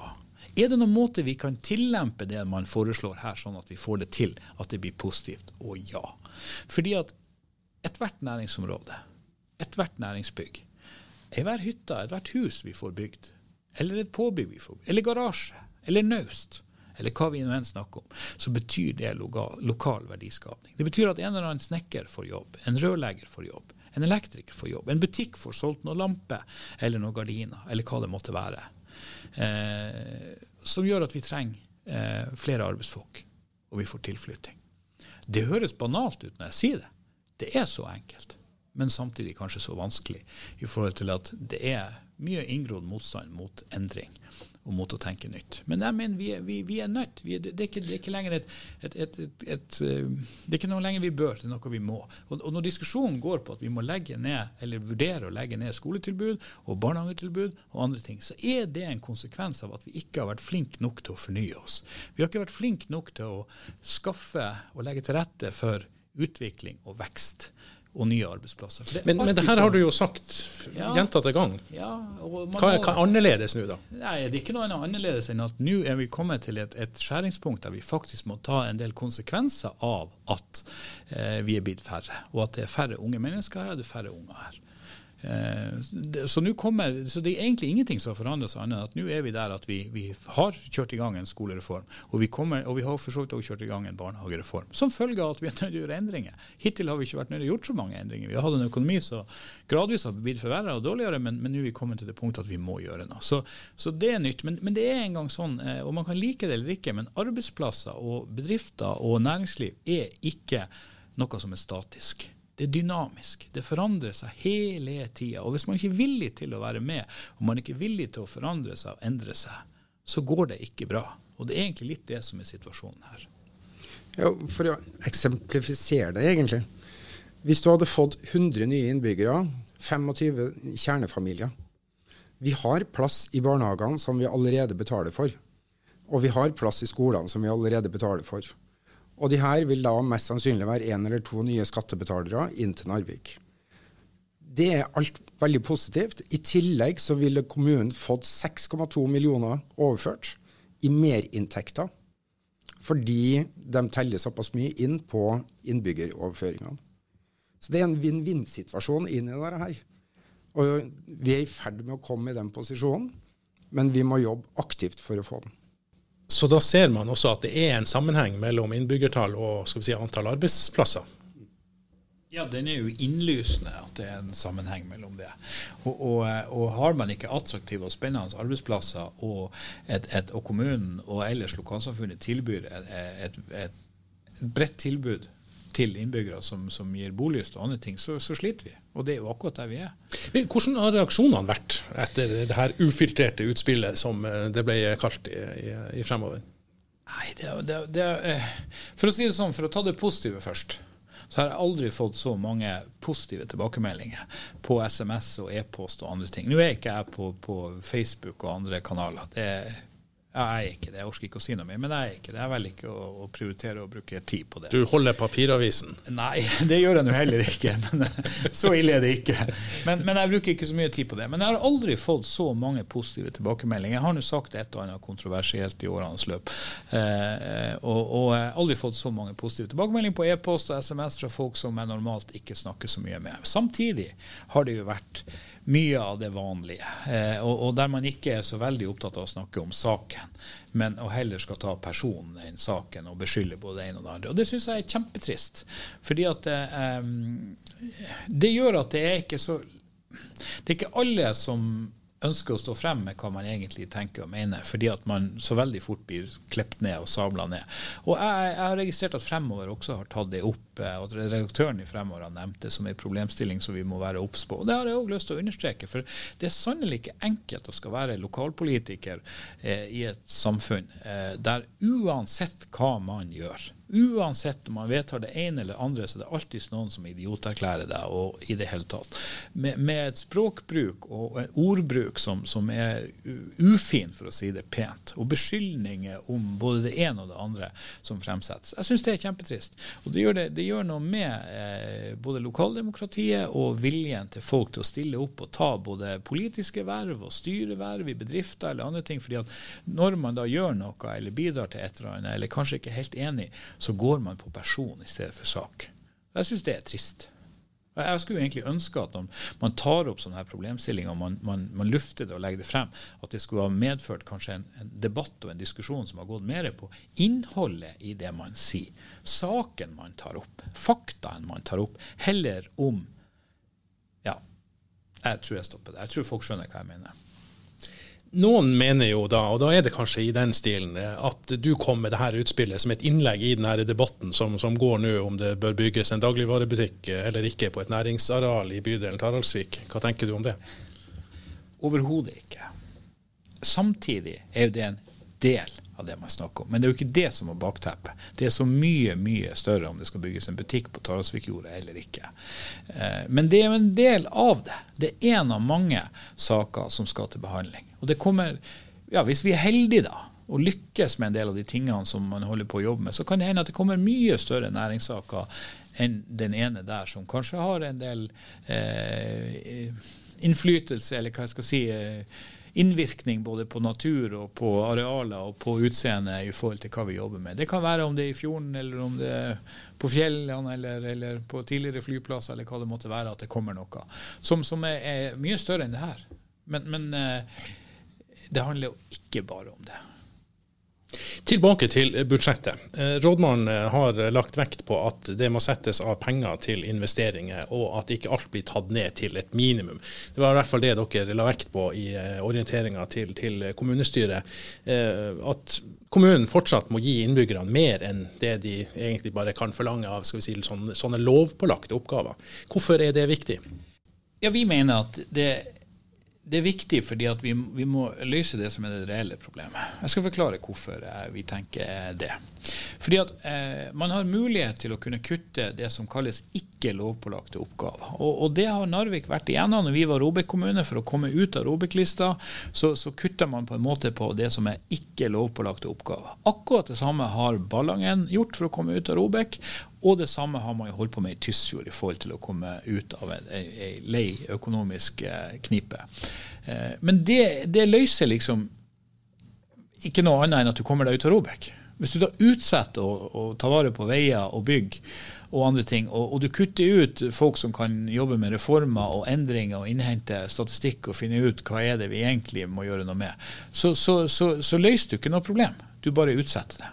Er det noen måte vi kan tillempe det man foreslår her, sånn at vi får det til at det blir positivt? Og ja. Fordi at ethvert næringsområde, ethvert næringsbygg, enhver hytte, ethvert hus vi får bygd, eller et påbygg vi får, eller garasje, eller naust, eller hva vi nå enn snakker om, så betyr det lokal, lokal verdiskapning. Det betyr at en eller annen snekker får jobb, en rørlegger får jobb, en elektriker får jobb, en butikk får solgt noen lamper eller noen gardiner, eller hva det måtte være. Eh, som gjør at vi trenger eh, flere arbeidsfolk, og vi får tilflytting. Det høres banalt ut når jeg sier det. Det er så enkelt, men samtidig kanskje så vanskelig i forhold til at det er mye inngrodd motstand mot endring og mot å tenke nytt. Men jeg mener vi vi, vi er nødt. Vi det, er ikke, det, er ikke, lenger et, et, et, et, eh, Det er ikke noe lenger vi bør, det er noe vi må. Og, og, Når diskusjonen går på at vi må legge ned, eller vurdere å legge ned skoletilbud og barnehagetilbud og andre ting, så er det en konsekvens av at vi ikke har vært flinke nok til å fornye oss. Vi har ikke vært flinke nok til å skaffe og legge til rette for utvikling og vekst og nye arbeidsplasser. Det men, men det her har du jo sagt ja, gjentatte ganger. Ja, hva, er annerledes nå, da? Nei, Det er ikke noe annerledes enn at nå er vi kommet til et, et, skjæringspunkt der vi faktisk må ta en del konsekvenser av at eh, vi er blitt færre, og at det er færre unge mennesker her, og det er færre unger her. Eh, så, kommer, så det er egentlig ingenting som har forandret seg, annet enn at nå er vi der at vi, vi, har kjørt i gang en skolereform. Og vi, kommer, og vi har for så vidt også kjørt i gang en barnehagereform. Som følge av at vi er nødt til å gjøre endringer. Hittil har vi ikke vært nødt til å gjøre så mange endringer. Vi har hatt en økonomi som gradvis har blitt forverra og dårligere, men, men nå er vi kommet til det punktet at vi må gjøre noe. Så, så det er nytt. Men, men, det er en gang sånn, eh, og man kan like det eller ikke, men arbeidsplasser og bedrifter og næringsliv er ikke noe som er statisk. Det er dynamisk. Det forandrer seg hele tida. Og hvis man ikke er villig til å være med, og man ikke er villig til å forandre seg og endre seg, så går det ikke bra. Og det er egentlig litt det som er situasjonen her. Ja, For å eksemplifisere det, egentlig. Hvis du hadde fått 100 nye innbyggere, 25 kjernefamilier Vi har plass i barnehagene som vi allerede betaler for. Og vi har plass i skolene som vi allerede betaler for. Og de her vil da mest sannsynlig være én eller to nye skattebetalere inn til Narvik. Det er alt veldig positivt. I tillegg så ville kommunen fått 6,2 millioner overført i merinntekter. Fordi de teller såpass mye inn på innbyggeroverføringene. Så det er en vinn-vinn-situasjon inn i dette her. Og vi er i ferd med å komme i den posisjonen, men vi må jobbe aktivt for å få den. Så da ser man også at det er en sammenheng mellom innbyggertall og si, antall arbeidsplasser? Ja, den er jo innlysende at det er en sammenheng mellom det. Og, og, og har man ikke attraktive og spennende arbeidsplasser, og, et, et, og kommunen og ellers lokalsamfunnet tilbyr et, et, bredt tilbud til innbyggere som, som gir bolyst og andre ting, så, så, sliter vi. Og det er jo akkurat der vi er. Hvordan har reaksjonene vært etter det her ufiltrerte utspillet, som eh, det ble kalt i, i, i Fremover? Nei, det, det, det, eh, For å si det sånn, for å ta det positive først så har jeg aldri fått så mange positive tilbakemeldinger på SMS og e-post og andre ting. Nå er ikke jeg på, på Facebook og andre kanaler. Det er ja, jeg er ikke det. Jeg orker ikke å si noe mer. Men jeg er ikke det. Jeg velger ikke å, å, prioritere å bruke tid på det. Du holder papiravisen? Nei, det gjør jeg nå heller ikke. Men Så ille er det ikke. Men, men, jeg bruker ikke så mye tid på det. Men jeg har aldri fått så mange positive tilbakemeldinger. Jeg har nå sagt et og annet kontroversielt i årenes løp. Eh, og, og, jeg har aldri fått så mange positive tilbakemeldinger på e-post og SMS fra folk som jeg normalt ikke snakker så mye med. Samtidig har det jo vært mye av det vanlige. Eh, og, og, der man ikke er så veldig opptatt av å snakke om saken, men og heller skal ta personen enn saken og beskylde både det ene og det andre. Og det syns jeg er kjempetrist. Fordi at eh, det gjør at det er ikke så Det er ikke alle som ønsker å stå frem med hva man egentlig tenker og mener, fordi at man så veldig fort blir klept ned og sabla ned. Og jeg, jeg, har registrert at Fremover også har tatt det opp, eh, og at redaktøren i Fremover har nevnt det som en problemstilling som vi må være obs på. Og Det har jeg òg lyst til å understreke, for det er sannelig ikke enkelt å skal være lokalpolitiker eh, i et samfunn eh, der uansett hva man gjør, Uansett om man vedtar det ene eller andre, så det er alltid noen som idioterklærer deg. og i det hele tatt. Med, med et språkbruk og en ordbruk som, som, er ufin, for å si det pent, og beskyldninger om både det ene og det andre som fremsettes. Jeg syns det er kjempetrist. Og det gjør, det, det gjør noe med eh, både lokaldemokratiet og viljen til folk til å stille opp og ta både politiske verv og styreverv i bedrifter eller andre ting. fordi at når man da gjør noe eller bidrar til et eller annet, eller kanskje ikke helt enig, så går man på person i stedet for sak. Jeg syns det er trist. Jeg skulle egentlig ønske at når man tar opp sånne her problemstillinger, og man, man, man, lufter det og legger det frem, at det skulle ha medført kanskje en, en, debatt og en diskusjon som har gått mer på innholdet i det man sier. Saken man tar opp, faktaen man tar opp, heller om Ja, jeg tror jeg stopper det. Jeg tror folk skjønner hva jeg mener. Noen mener jo da, og da er det kanskje i den stilen, at du kom med det her utspillet som et innlegg i denne debatten som, som går nå om det bør bygges en dagligvarebutikk eller ikke på et næringsareal i bydelen Taraldsvik. Hva tenker du om det? Overhodet ikke. Samtidig er jo det en del av det man snakker om. Men det er jo ikke det som er bakteppet. Det er så mye, mye større om det skal bygges en butikk på Taraldsvikjordet eller ikke. Eh, men det er jo en del av det. Det er en av mange saker som skal til behandling. Og det kommer, ja, Hvis vi er heldige da, og lykkes med en del av de tingene som man holder på å jobbe med, så kan det hende at det kommer mye større næringssaker enn den ene der, som kanskje har en del eh, innflytelse, eller hva jeg skal si eh, innvirkning både på natur og på arealer og på utseende i forhold til hva vi jobber med. Det kan være om det er i fjorden, eller om det er på fjellene, eller, eller på tidligere flyplasser, eller hva det måtte være, at det kommer noe som, som er, er, mye større enn det her. Men, men eh, det handler jo ikke bare om det. Tilbake til budsjettet. Eh, rådmannen eh, har lagt vekt på at det må settes av penger til investeringer, og at ikke alt blir tatt ned til et minimum. Det var i hvert fall det dere la vekt på i eh, orienteringa til, til, kommunestyret. At kommunen fortsatt må gi innbyggerne mer enn det de egentlig bare kan forlange av si, sånne, sånne lovpålagte oppgaver. Hvorfor er det viktig? Ja, Vi mener at det det er viktig fordi at vi, vi, må løse det som er det reelle problemet. Jeg skal forklare hvorfor eh, vi tenker det. Fordi at eh, Man har mulighet til å kunne kutte det som kalles ikke lovpålagte oppgaver. Og, og Det har Narvik vært igjennom når vi var Robek kommune. For å komme ut av Robek-lista så, så kutter man på en måte på det som er ikke lovpålagte oppgaver. Akkurat det samme har Ballangen gjort for å komme ut av Robek. Og det samme har man jo holdt på med i Tysfjord i forhold til å komme ut av ei lei økonomisk eh, knipe. Eh, men det, det, løser liksom ikke noe annet enn at du kommer deg ut av Robek. Hvis du da utsetter å, å ta vare på veier og bygg og andre ting, og, og, du kutter ut folk som kan jobbe med reformer og endringer og innhente statistikk og finne ut hva er det vi egentlig må gjøre noe med, så, så, så, så løser du ikke noe problem. Du bare utsetter det.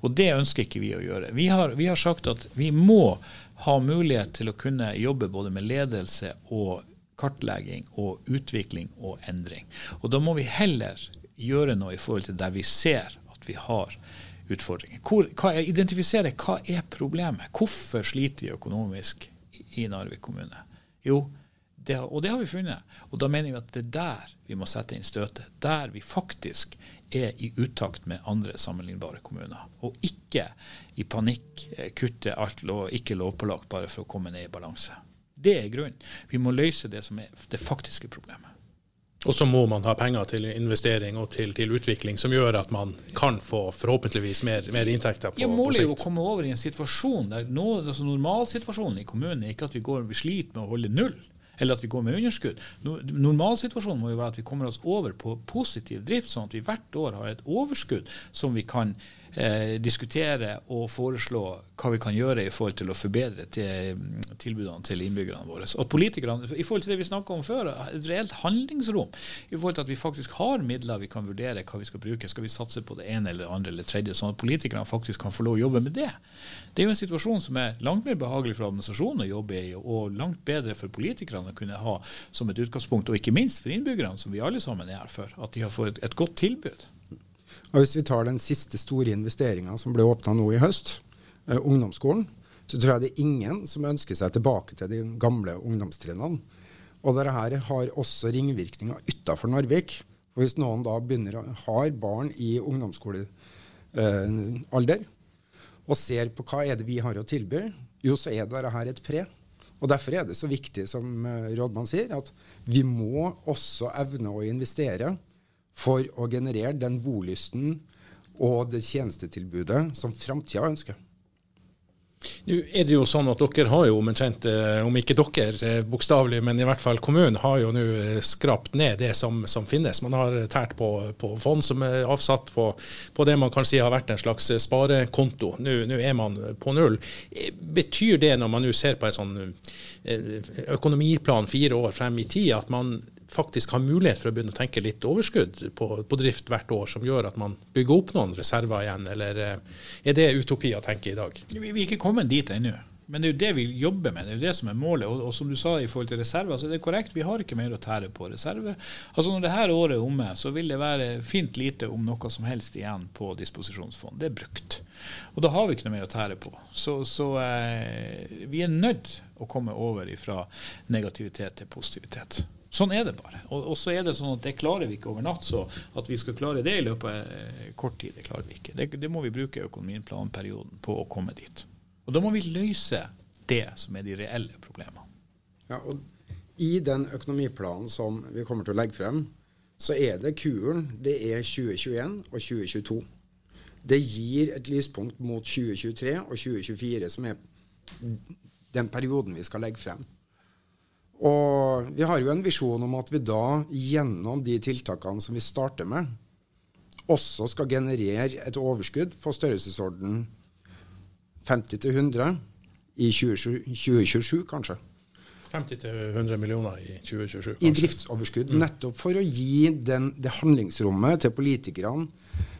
Og det ønsker ikke vi å gjøre. Vi har, vi har sagt at vi må ha mulighet til å kunne jobbe både med ledelse og kartlegging og utvikling og endring. Og da må vi heller gjøre noe i forhold til der vi ser at vi har utfordringer. Hvor, hva, identifisere hva er problemet. Hvorfor sliter vi økonomisk i Narvik kommune? Jo, det, og det har vi funnet. Og da mener vi at det er der vi må sette inn støtet. Der vi faktisk er i utakt med andre sammenlignbare kommuner. Og ikke i panikk eh, kutte alt lov, ikke lovpålagt bare for å komme ned i balanse. Det er grunnen. Vi må løse det som er det faktiske problemet. Og så må man ha penger til investering og til, til utvikling som gjør at man kan få forhåpentligvis mer, mer inntekter på, ja, målet er å komme over i en situasjon der nå, altså normalsituasjonen i kommunen er ikke at vi går vi sliter med å holde null eller at vi går med underskudd. Normalsituasjonen må jo være at vi kommer oss over på positiv drift, sånn at vi hvert år har et overskudd som vi kan eh, diskutere og foreslå hva vi kan gjøre i forhold til å forbedre til, tilbudene til innbyggerne våre. Og politikerne, I forhold til det vi snakka om før, et reelt handlingsrom. I forhold til at vi faktisk har midler vi kan vurdere hva vi skal bruke. Skal vi satse på det ene eller andre eller tredje, sånn at politikerne faktisk kan få lov å jobbe med det. Det er jo en situasjon som er langt mer behagelig for administrasjonen å jobbe i, og langt bedre for politikerne å kunne ha som et utgangspunkt, og ikke minst for innbyggerne, som vi alle sammen er her for. At de har fått et godt tilbud. Og Hvis vi tar den siste store investeringa som ble åpna nå i høst, eh, ungdomsskolen, så tror jeg det er ingen som ønsker seg tilbake til de gamle ungdomstrinnene. Og dette har også ringvirkninger utafor Narvik. For Hvis noen da begynner å ha barn i ungdomsskolealder eh, og ser på hva er det vi har å tilby, jo, så er dette et pre. Og Derfor er det så viktig, som eh, rådmann sier, at vi må også evne å investere for å generere den bolysten og det tjenestetilbudet som framtida ønsker. Nå er det jo sånn at Dere har jo omtrent, eh, om ikke dere eh, bokstavelig, men i hvert fall kommunen har jo nå eh, skrapt ned det som, som, finnes. Man har tært på, på, fond som er avsatt på, på, det man kan si har vært en slags sparekonto. Nå, nå er man på null. Betyr det, når man nå ser på en sånn økonomiplan fire år frem i tid, at man faktisk har mulighet for å begynne å tenke litt overskudd på, på, drift hvert år, som gjør at man bygger opp noen reserver igjen, eller eh, er det utopi å tenke i dag? Vi, vi er ikke kommet dit ennå. Men det er jo det vi jobber med, det er jo det som er målet. Og, og som du sa i forhold til reserver, så er det korrekt, vi har ikke mer å tære på reserve. Altså Når det her året er omme, så vil det være fint lite om noe som helst igjen på disposisjonsfond. Det er brukt. Og da har vi ikke noe mer å tære på. Så, så eh, vi er nødt å komme over fra negativitet til positivitet. Sånn er det bare. Og, og, så er det sånn at det klarer vi ikke over natt. Så at vi skal klare det i løpet av eh, kort tid, det klarer vi ikke. Det, det må vi bruke økonomiplanperioden på å komme dit. Og da må vi løse det som er de reelle problemene. Ja, og I den økonomiplanen som vi kommer til å legge frem, så er det kuren det er 2021 og 2022. Det gir et lyspunkt mot 2023 og 2024, som er den perioden vi skal legge frem. Og vi har jo en visjon om at vi da, gjennom de tiltakene som vi starter med, også skal generere et overskudd på størrelsesorden 50-100 i 2027, kanskje. 50-100 millioner i 2027? Kanskje. I driftsoverskudd. Mm. Nettopp for å gi den, det handlingsrommet til politikerne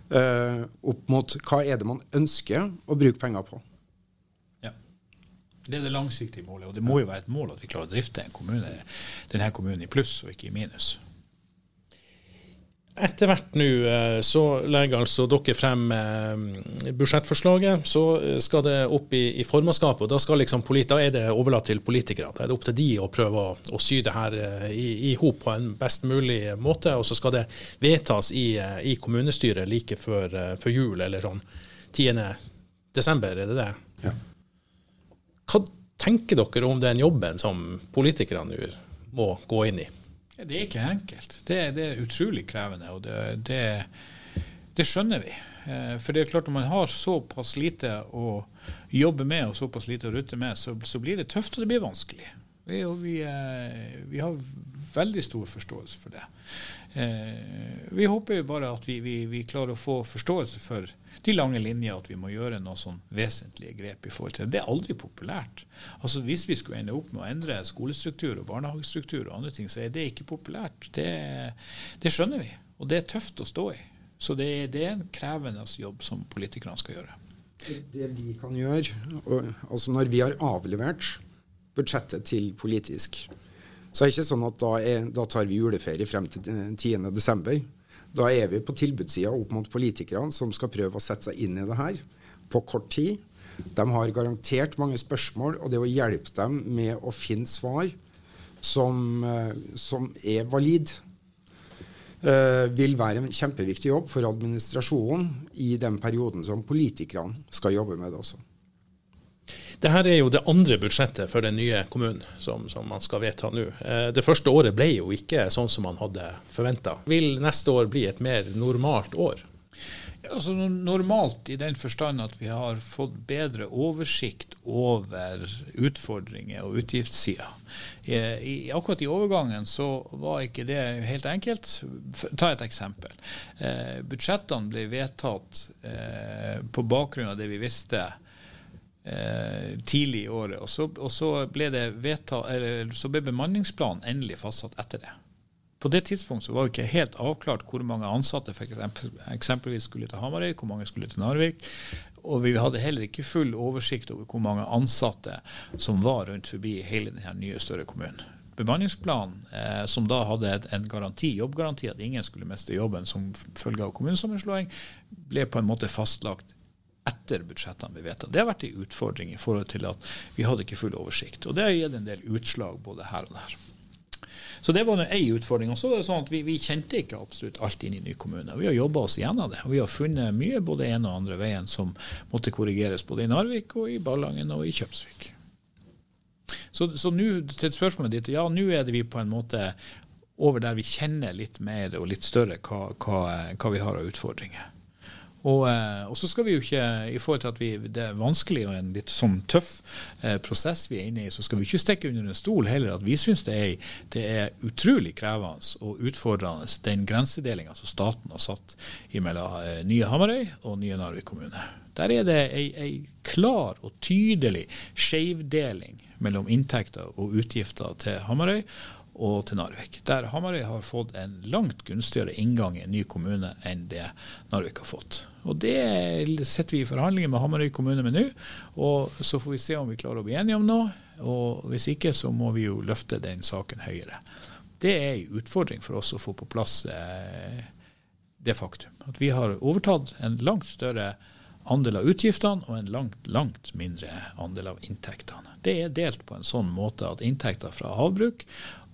eh, opp mot hva er det man ønsker å bruke penger på. Det er det langsiktige målet, og det må jo være et mål at vi klarer å drifte en kommune, denne kommunen i pluss og ikke i minus. Etter hvert nå eh, så legger altså dere frem eh, budsjettforslaget. Så eh, skal det opp i, i formannskapet, og da, skal liksom, da er det overlatt til politikere. Da er det opp til de å prøve å, å sy det her i hop på en best mulig måte. Og så skal det vedtas i, i kommunestyret like før, før, jul, eller sånn 10. desember, er det det? Ja. Hva tenker dere om den jobben som politikerne nå må gå inn i? Det er ikke enkelt. Det, det er utrolig krevende, og det, det, det, skjønner vi. Eh, for det er klart Når man har såpass lite å jobbe med og såpass lite å rutte med, så, så blir det tøft og det blir vanskelig. Vi, vi, eh, vi har veldig stor forståelse for det. Eh, vi håper jo bare at vi, vi klarer å få forståelse for de lange linjer at vi må gjøre noen sånn vesentlige grep i forhold til det. Det er aldri populært. Altså Hvis vi skulle ende opp med å endre skolestruktur og barnehagestruktur og andre ting, så er det ikke populært. Det, det skjønner vi. Og det er tøft å stå i. Så det, det er en krevende jobb som politikerne skal gjøre. Det vi kan gjøre, og, altså når vi har avlevert budsjettet til politisk, så det er ikke sånn at da, er, da tar vi juleferie frem til 10.12. Da er vi på tilbudssida opp mot politikerne som skal prøve å sette seg inn i det her på kort tid. De har garantert mange spørsmål, og det å hjelpe dem med å finne svar som, eh, som er valid, uh, vil være en kjempeviktig jobb for administrasjonen i den perioden som politikerne skal jobbe med det også. Dette er jo det andre budsjettet for den nye kommunen som, som man skal vedta nå. Eh, det første året ble jo ikke sånn som man hadde forventa. Vil neste år bli et mer normalt år? Altså Normalt i den forstand at vi har fått bedre oversikt over utfordringer og utgiftssida. akkurat i overgangen så var ikke det helt enkelt. Ta et eksempel. Eh, budsjettene ble vedtatt eh, på bakgrunn av det vi visste eh, tidlig i året. Og så, og så ble, vedtatt, eller, så ble bemanningsplanen endelig fastsatt etter det. På det tidspunktet var det ikke helt avklart hvor mange ansatte for eksempelvis skulle til Hamarøy, hvor mange skulle til Narvik. Og vi hadde heller ikke full oversikt over hvor mange ansatte som var rundt forbi hele denne nye, større kommunen. Bemanningsplanen, eh, som da hadde en garanti, jobbgaranti, at ingen skulle miste jobben som følge av kommunesammenslåing, ble på en måte fastlagt etter budsjettene ble vedtatt. Det har vært en utfordring i forhold til at vi hadde ikke full oversikt. Og det har gitt en del utslag både her og der. Så det var én utfordring. Og så var det sånn at vi, vi, kjente ikke absolutt alt inn i ny kommune. Vi har jobba oss gjennom det. og Vi har funnet mye både en og andre veien som måtte korrigeres både i Narvik og i Ballangen og i Kjøpsvik. Så, så nu, til spørsmålet ditt, ja, nå er det vi på en måte over der vi kjenner litt mer og litt større hva, hva, hva vi har av utfordringer. Og, eh, og, så skal vi jo ikke, i forhold til at vi, det er vanskelig og en litt sånn tøff eh, prosess vi er inne i, så skal vi ikke stikke under en stol heller at vi syns det, det, er utrolig krevende og utfordrende den grensedelinga som staten har satt mellom eh, nye Hamarøy og nye Narvik kommune. Der er det ei, ei klar og tydelig skjevdeling mellom inntekter og utgifter til Hamarøy og til Narvik. Der Hamarøy har fått en langt gunstigere inngang i en ny kommune enn det Narvik har fått. Og Det setter vi i forhandlinger med Hamarøy kommune med nå. og Så får vi se om vi klarer å bli enige om noe. og Hvis ikke så må vi jo løfte den saken høyere. Det er en utfordring for oss å få på plass eh, det faktum at vi har overtatt en langt større andel av utgiftene og en langt, langt mindre andel av inntektene. Det er delt på en sånn måte at inntekter fra havbruk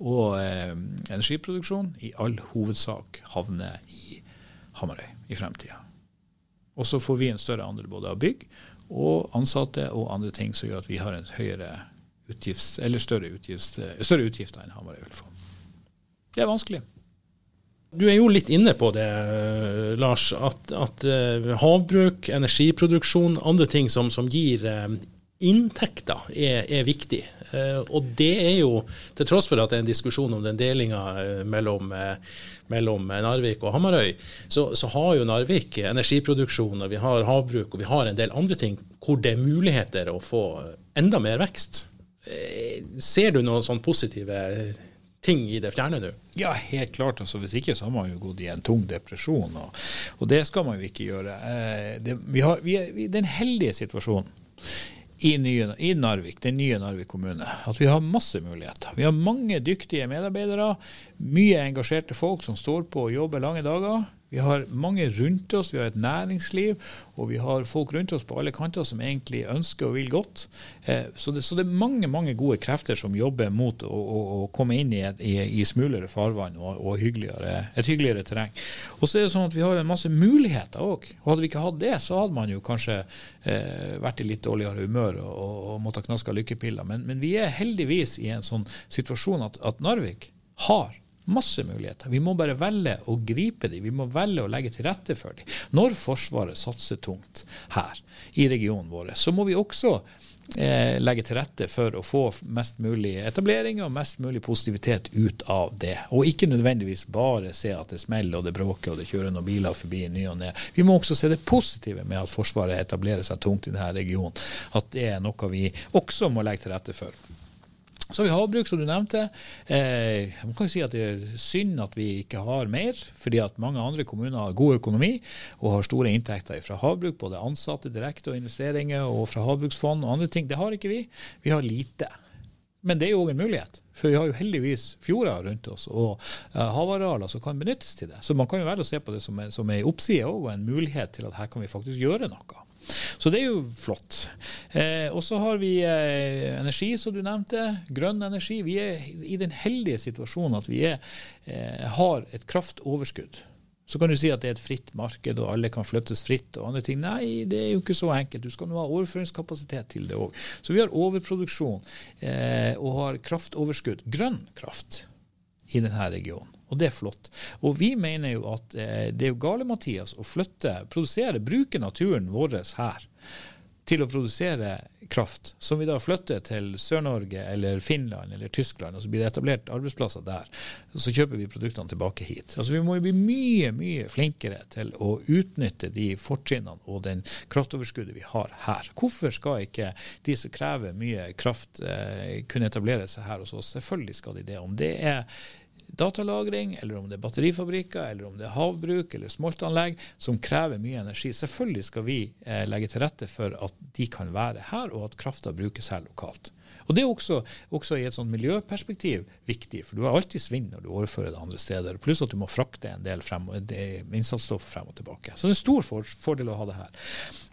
og eh, energiproduksjon i all hovedsak havner i Hamarøy i fremtida. Og så får vi en større andel både av bygg og ansatte og andre ting som gjør at vi har en høyere utgifts, eller større, utgifts, større utgifter enn Hamarøy vil få. Det er vanskelig. Du er jo litt inne på det, Lars, at, at uh, havbruk, energiproduksjon, andre ting som, som gir inntekter, er, er viktig. Uh, og det er jo, til tross for at det er en diskusjon om den delinga mellom, mellom, Narvik og Hamarøy, så, så, har jo Narvik energiproduksjon, og vi har havbruk og vi har en del andre ting hvor det er muligheter å få enda mer vekst. Ser du noen sånn positive ting i det fjerne nå? Ja, helt klart. Altså, hvis ikke så har man jo gått i en tung depresjon, og, og det skal man jo ikke gjøre. Eh, det, vi, har, vi er i den heldige situasjonen i, nye, i, Narvik, den nye Narvik kommune, at vi har masse muligheter. Vi har mange dyktige medarbeidere, mye engasjerte folk som står på og jobber lange dager. Vi har mange rundt oss, vi har et næringsliv, og vi har folk rundt oss på alle kanter som egentlig ønsker og vil godt. Eh, så, det, så, det, er mange mange gode krefter som jobber mot å, å, å komme inn i, i, i smulere farvann og, og hyggeligere, et hyggeligere terreng. Og så er det sånn at vi har en masse muligheter òg. Og hadde vi ikke hatt det, så hadde man jo kanskje eh, vært i litt dårligere humør og, og, og måtte ha knaska lykkepiller. Men, men, vi er heldigvis i en sånn situasjon at, at Narvik har Masse muligheter. Vi må bare velge å gripe dem. Vi må velge å legge til rette for dem. Når Forsvaret satser tungt her i regionen vår, så må vi også eh, legge til rette for å få mest mulig etablering og mest mulig positivitet ut av det. Og ikke nødvendigvis bare se at det smeller og det bråker og det kjører noen biler forbi ny og ne. Vi må også se det positive med at Forsvaret etablerer seg tungt i denne regionen. At det er noe vi også må legge til rette for. Så har vi havbruk, som du nevnte. Eh, man kan si at Det er synd at vi ikke har mer, fordi at mange andre kommuner har god økonomi og har store inntekter fra havbruk, både ansatte direkte og investeringer, og fra havbruksfond og andre ting. Det har ikke vi. Vi har lite. Men det er jo en mulighet. For vi har jo heldigvis fjorder rundt oss og uh, havarealer som kan benyttes til det. Så man kan jo velge å se på det som en, som en oppside òg, og en mulighet til at her kan vi faktisk gjøre noe. Så det er jo flott. Eh, og så har vi eh, energi, som du nevnte. Grønn energi. Vi er i den heldige situasjonen at vi er, eh, har et kraftoverskudd. Så kan du si at det er et fritt marked, og alle kan flyttes fritt. og andre ting. Nei, det er jo ikke så enkelt. Du skal nå ha overføringskapasitet til det òg. Så vi har overproduksjon eh, og har kraftoverskudd. Grønn kraft i denne regionen. Og det er flott. Og vi mener jo at eh, det er jo gale, Mathias, å flytte, produsere, bruke naturen vår her til å produsere kraft, som vi da flytter til Sør-Norge eller Finland eller Tyskland, og så blir det etablert arbeidsplasser der. Så kjøper vi produktene tilbake hit. Altså Vi må jo bli mye mye flinkere til å utnytte de fortrinnene og den kraftoverskuddet vi har her. Hvorfor skal ikke de som krever mye kraft, eh, kunne etablere seg her hos oss? Selvfølgelig skal de det. Om det er datalagring, eller om det er batterifabrikker, eller om det er havbruk eller smoltanlegg som krever mye energi. Selvfølgelig skal vi eh, legge til rette for at de kan være her, og at krafta brukes her lokalt. Og Det er også, også, i et sånt miljøperspektiv viktig, for du har alltid svinn når du overfører det andre steder. Pluss at du må frakte en del frem, innsatsstoffer frem og tilbake. Så det er en stor fordel å ha det her.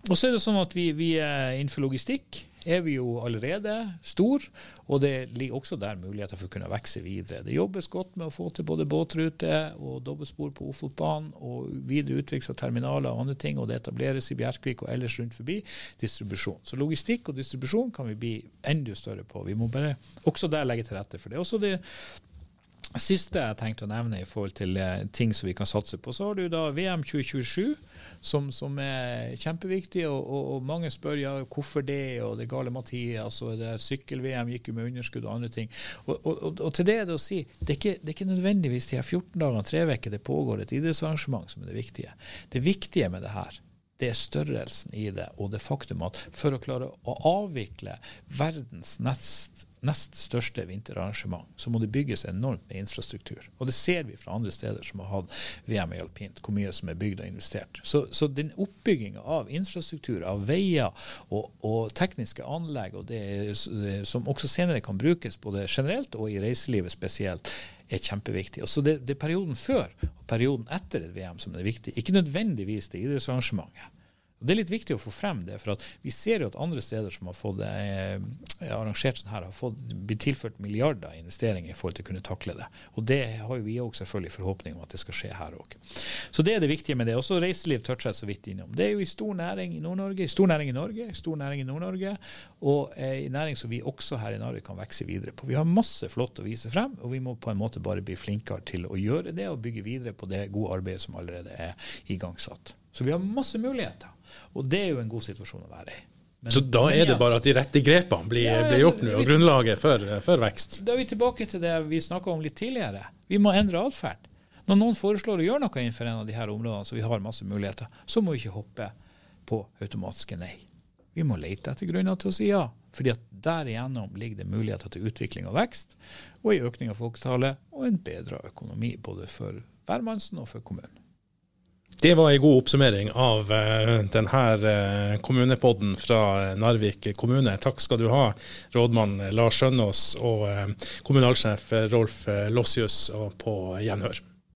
Og så er det sånn at vi, vi innenfor logistikk er vi jo allerede stor, og det ligger også der muligheter for å kunne vokse videre. Det jobbes godt med å få til både båtrute og dobbeltspor på Ofotbanen, og videre utvikling av terminaler og andre ting, og det etableres i Bjerkvik og ellers rundt forbi distribusjon. Så logistikk og distribusjon kan vi bli enda større på. Vi må bare også der legge til rette for det. Også det siste jeg tenkte å nevne i forhold til eh, ting som vi kan satse på, så har du da VM 2027 som, som er kjempeviktig. Og, og, og, mange spør ja, hvorfor det, og det gale Mathias, og det sykkel-VM gikk jo med underskudd og andre ting. Og, og, til det er det å si det er ikke, det er ikke nødvendigvis de her 14 dagene, tre uker det pågår et idrettsarrangement som er det viktige. Det viktige med det her det er størrelsen i det, og det faktum at for å klare å avvikle verdens nest nest største vinterarrangement, så må det bygges enormt med infrastruktur. Og det ser vi fra andre steder som har hatt VM i alpint, hvor mye som er bygd og investert. Så, så den oppbygginga av infrastruktur, av veier og, og tekniske anlegg, og det, som også senere kan brukes både generelt og i reiselivet spesielt, er kjempeviktig. Og så det, det er perioden før og perioden etter et VM som er viktig, ikke nødvendigvis det idrettsarrangementet. Og Det er litt viktig å få frem det, for vi ser jo at andre steder som har fått eh, arrangert sånn her, har fått, blitt tilført milliarder investeringer i forhold til å kunne takle det. Og Det har jo vi òg selvfølgelig forhåpning om at det skal skje her òg. Så det er det viktige med det. Også reiseliv toucher jeg så vidt innom. Det er jo i stor næring i Nord-Norge, stor næring i Norge, stor næring i Nord-Norge, og eh, næring som vi også her i Norge kan vokse videre på. Vi har masse flott å vise frem, og vi må på en måte bare bli flinkere til å gjøre det og bygge videre på det gode arbeidet som allerede er igangsatt. Så vi har masse muligheter. Og det er jo en god situasjon å være i. Men, så da er det bare at de rette grepene blir, ja, blir gjort nå, og grunnlaget for, for, vekst? Da er vi tilbake til det vi snakka om litt tidligere. Vi må endre atferd. Når noen foreslår å gjøre noe innenfor en av de her områdene, så vi har masse muligheter, så må vi ikke hoppe på automatiske nei. Vi må lete etter grunner til å si ja. fordi at derigjennom ligger det muligheter til utvikling og vekst, og en økning av folketallet og en bedre økonomi både for hvermannsen og for kommunen. Det var en god oppsummering av uh, denne uh, kommunepodden fra Narvik kommune. Takk skal du ha, rådmann Lars Skjønås og kommunalsjef Rolf Lossius, på gjenhør.